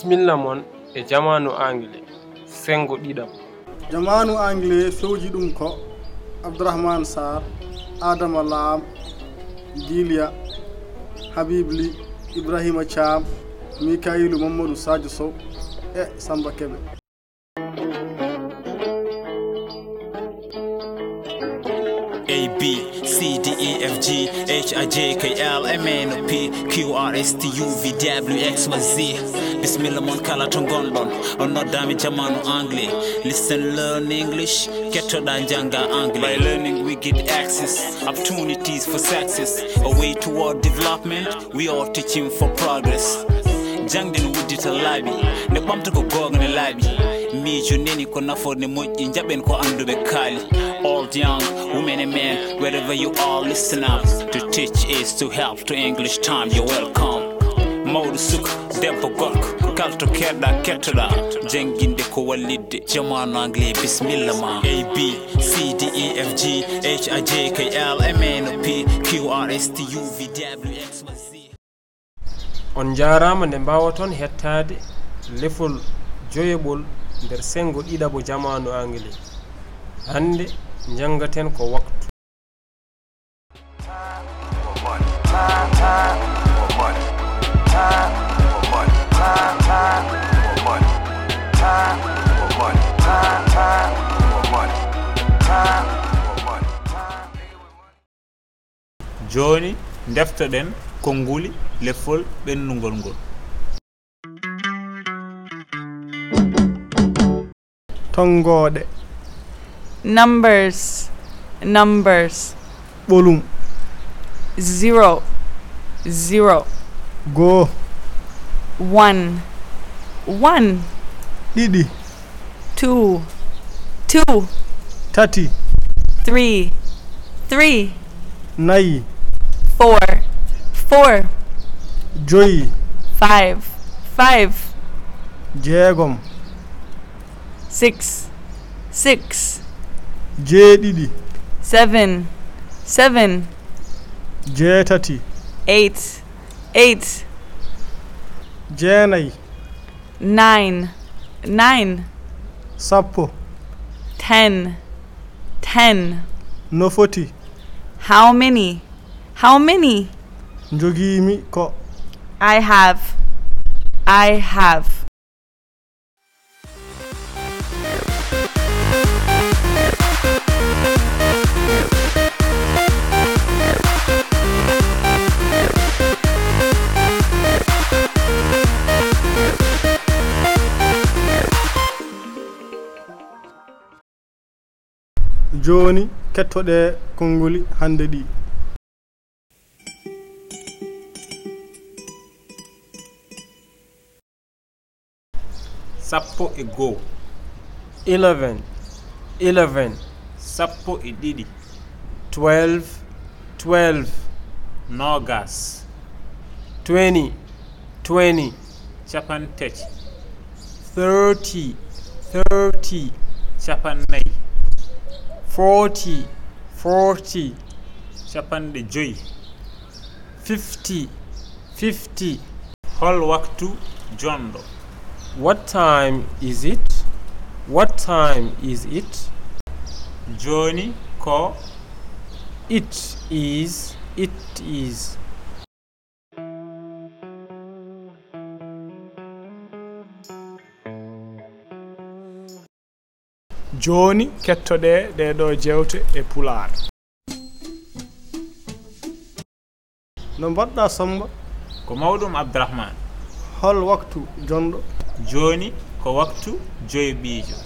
bisimilla mon e jamanu anglais sengo ɗiɗam. Jamanu anglais fewji ɗum ko abdourahmane sar adama lam guilia habibli ibrahima thiam mikailu mamadou sadio sow e samba keɓe a b c d e f g h i j k l m n o p q r s t u v w x y z. Bisimilla moon kala to gonɗon on noddami jamanu anglais. Listen learn english. Kettoɗa jangga anglais. By learning we get access opportunities for success. A way toward development. We are teaching for progress. Jangde no wuddita laaɓi nde ɓamta ko gonga ne laaɓi miijo neni ko nafoorde moƴƴi jaɓen ko annduɓe kaali. Old young women and men wherever you are listen up. To teach is to help to english time you're welcome. Mawɗo suka debbo gorko kalto keɗɗa kettoɗa. Jangguinde ko wallidde jamanu anglais bisimilla ma. A b c d e f g h i j k l m n o p q r s t u v w x on jarama nde mbawa toon hettade lefol joyeɓol nder senngo ɗiɗaɓo jamanu anglais hande jangaten ko waktu. Joni deftoɗen konnguli leffol ɓenndugol ngol. tongoɗe numbers numbers. Ɓolum. Zero zero. Goo one one. Ɗiɗi. Two two. Tati. Three three. Nayi. Four four. Joyi. Five five. Jeegom. six six jeeɗiɗi seven seven jeetati eight eight jeenayi nine nine sappo ten ten. no foti how many? How many? jogiimi ko. I have i have. jooni kettoɗe konnguli hannde ɗi. Sappo e goo. Eleven eleven. Sappo e ɗiɗi. Twelve twelve. Nogas twenty twenty. Capantati thirty thirty. Capannayi forty forty capanɗe joyi fifty fifty. Hol waktu jonɗo what time is it? What time is it? Joni ko it is it is. jooni kettoɗe ɗeɗo jewte e pular no mbaɗɗa samba ko mawɗum abdourahmane hol waktu jonɗo. Joni ko waktu joyi ɓiijo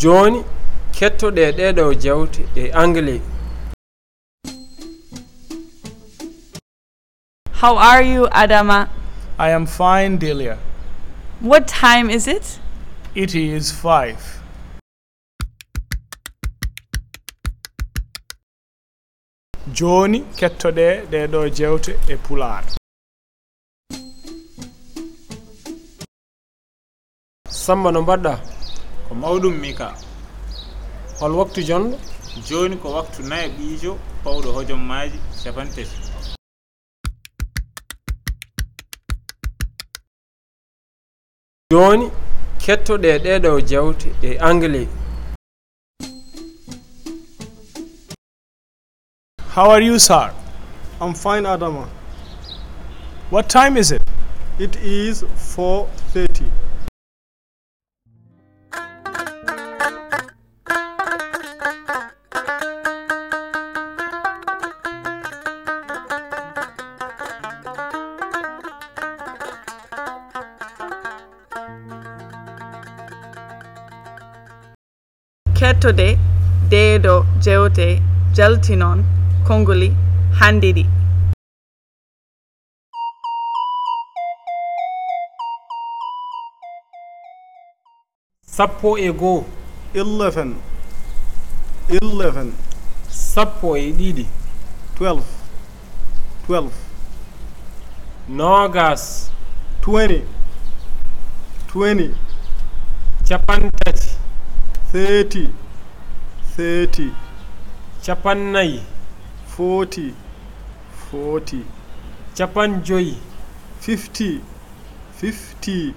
joni kettoɗe ɗeɗo jewte e anglais. How are you adama? I am fine, Delia. What time is it? It is five. Joni kettoɗe ɗeɗo jewte e pular. Samba no mbaɗɗa? Ko mawɗum Mika. Hol waktu jonɗo? Joni ko waktu nayo ɓiijo pawɗo hojommaji capanɗe tati. jooni kettoɗe ɗeɗo jewte e anglais How are you, sir? I'm fine, Adama. What time is it? It is 4.30. kettode deeɗo jewte jaltinon kongoli handiɗi. Sappo e goo. Eleven. Eleven. Sappo e ɗiɗi. Twelve. Twelve. Nogas twenty. Twenty. Capantati thirty thirty capannayi forty forty capan joyi fifty fifty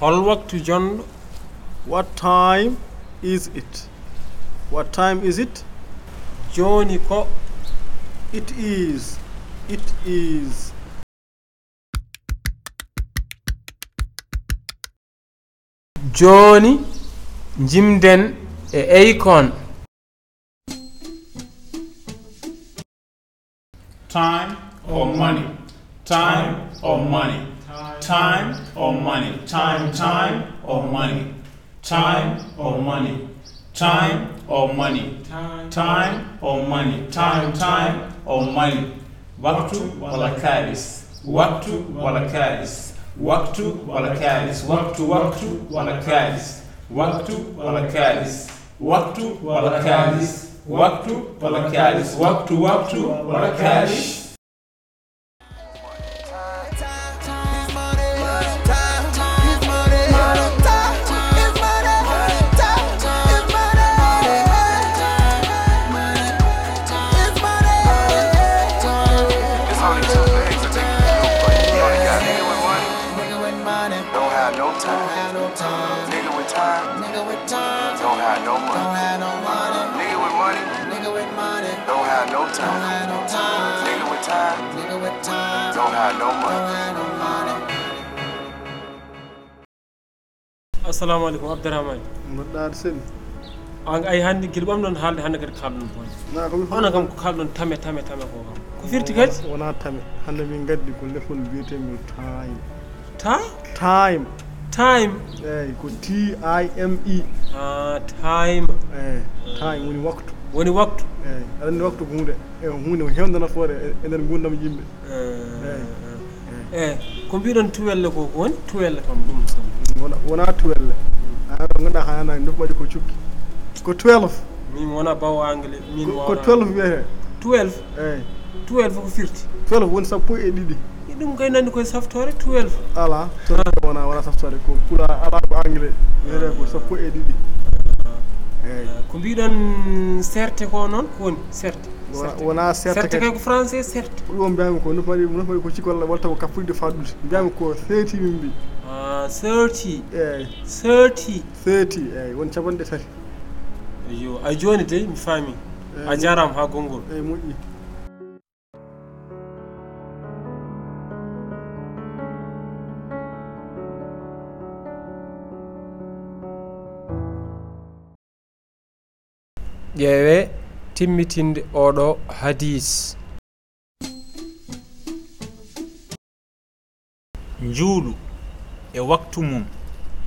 hol waktu jonɗo. What time is it? What time is it? Joni ko. It is it is. Joni jimden e eykon time or money. Time or money. Time or money. Time time or money. Time or money. Time or money. Time or money. Time time or money. Waktu wala kalis waktu wala kalis waktu wala kalis waktu waktu wala kalis waktu wala kalis waktu wala kalis waktu wala kalis waktu waktu wala kalis Don't have no time. Nigga with time. Don't have no money. assalamu aleykum abdourahmani mbaɗɗa aɗa an ay hannde guila ɓam noon haalde hannde kadi ko kalɗon boone ono kam ko kalɗon tame tame tame ko kam. Ko firti kadi? Wona tame. Hannde min gaddi ko lefol biyetemil time. Ta time. Time? Eyyi ko t i m e. A time. Eyyi time woni waktu. woni waktu? Eyi aɗa anndi waktu ko hunde e hunde ko heewde nafoore e, e nder gurdam yimɓe. Eyyi ko mbiɗon tuwelle ko ko woni tuwelle kam ɗum wona wona tuwelle. An ko ganduɗa hanana ndefu waɗi ko cukki. Ko twelve. Min wona baw anglais min ko twelve wiyete 12 eyi 12 ko firti. Twelve woni sappo e ɗiɗi. E ɗum kay nandi koye saftore twelve. Ala wona wona saftore ko pula ala ko anglais wiyete ko sappo e ɗiɗi. eyi ko mbiɗon serte ko noon? Ko woni serte? Wona serte. kay. ko français serte. Ko ɗum mbiyami ko nofaɗi nofaɗi ko cikol walta ko kappude faɗɗude mbiyami ko seeti min mbi. Ah, serti eyi serti seeti eyi woni capanɗe tati. Yo a joni dey mi faami. A jarama ha gongol eyi moƴƴi. ƴeewe timmitinde oɗo hadis njuulu e waktu mum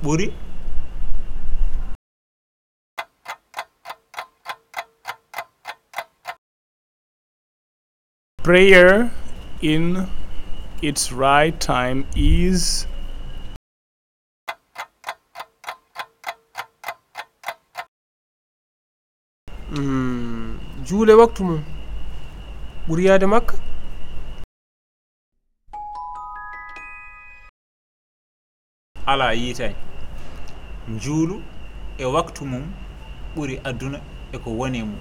ɓuri? Prayer in its right time is Hmm. juule waktu mum. Ɓuri yaade makka? Ala yiitani njuulu e waktu mum ɓuri aduna e ko woni mum.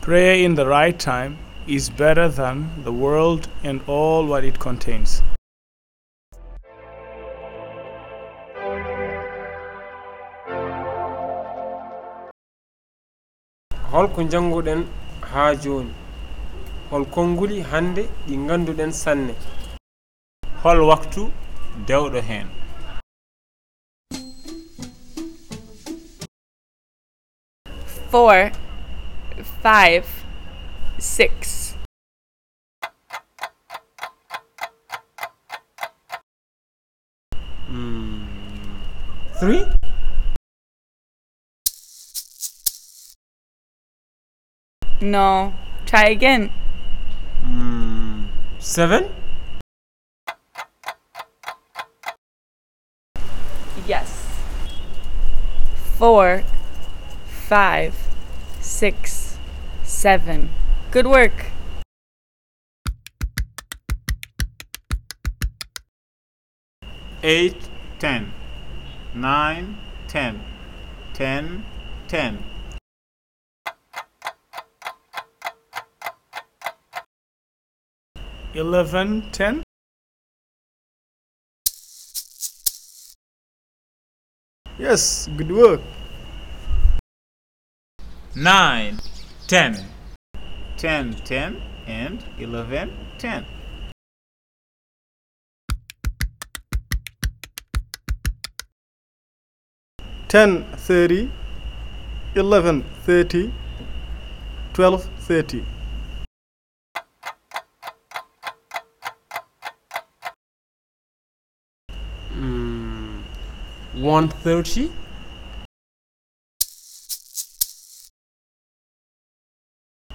Prayer in the right time is better than the world and all what it contains. holko jannguɗen haa jooni. Hol konnguli hannde ɗi ngannduɗen sanne. Hol waktu dewɗo heen. Four five six. Mm. three? No. Try again. Hmm. Seven? Yes. Four, five, six, seven. Good work. Eight, ten, nine, ten, ten, ten. 11 10 yes good work. 9 10 10 10 and 11 10 10 30 11 30 12 30 130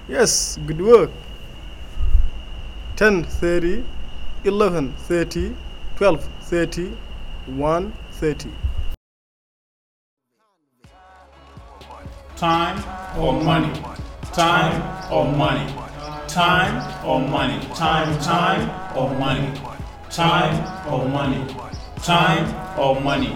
yes good work. 10 30 11 30 12 30 1 30 time or money? Time or money? Time or money? Time time or money? Time or money? Time or money.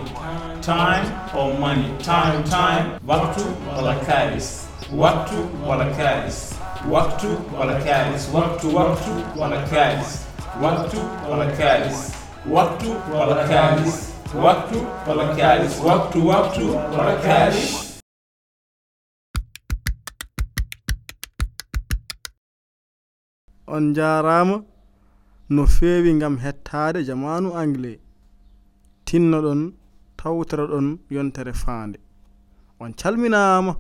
Time or money. Time time. Waktu wala kalis. Waktu wala kalis. Waktu wala kalis. Waktu waktu wala kalis. Waktu wala kalis. Waktu wala kalis. Waktu wala kalis. Waktu waktu wala kalis. On jarama no feewi gam hettade jamanu anglais. tinnoɗon tawtoro ɗon yontere faande. On calminama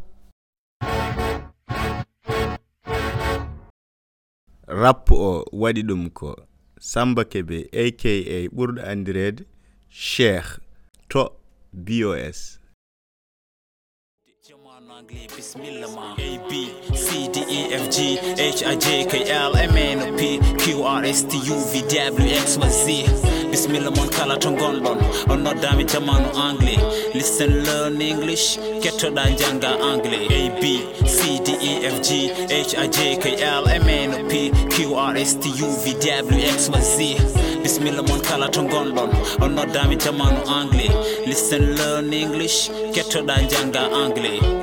rappo o waɗi ɗum ko samba keɓe aka ɓurɗo andirede cheikh to bos anglais bisimilla ma. A b c d e f g h i j k l m n o p q r s t u v w x y z. Bisimilla moon kala to gonɗon on noddami jamanu anglais. Listen learn english. Kettoɗa janga anglais. A b c d e f g h i j k l m n o p q r s t u v w x y z. Bisimilla mon kala to gonɗon on noddami jamanu anglais. Listen learn english. Kettoɗa janga anglais.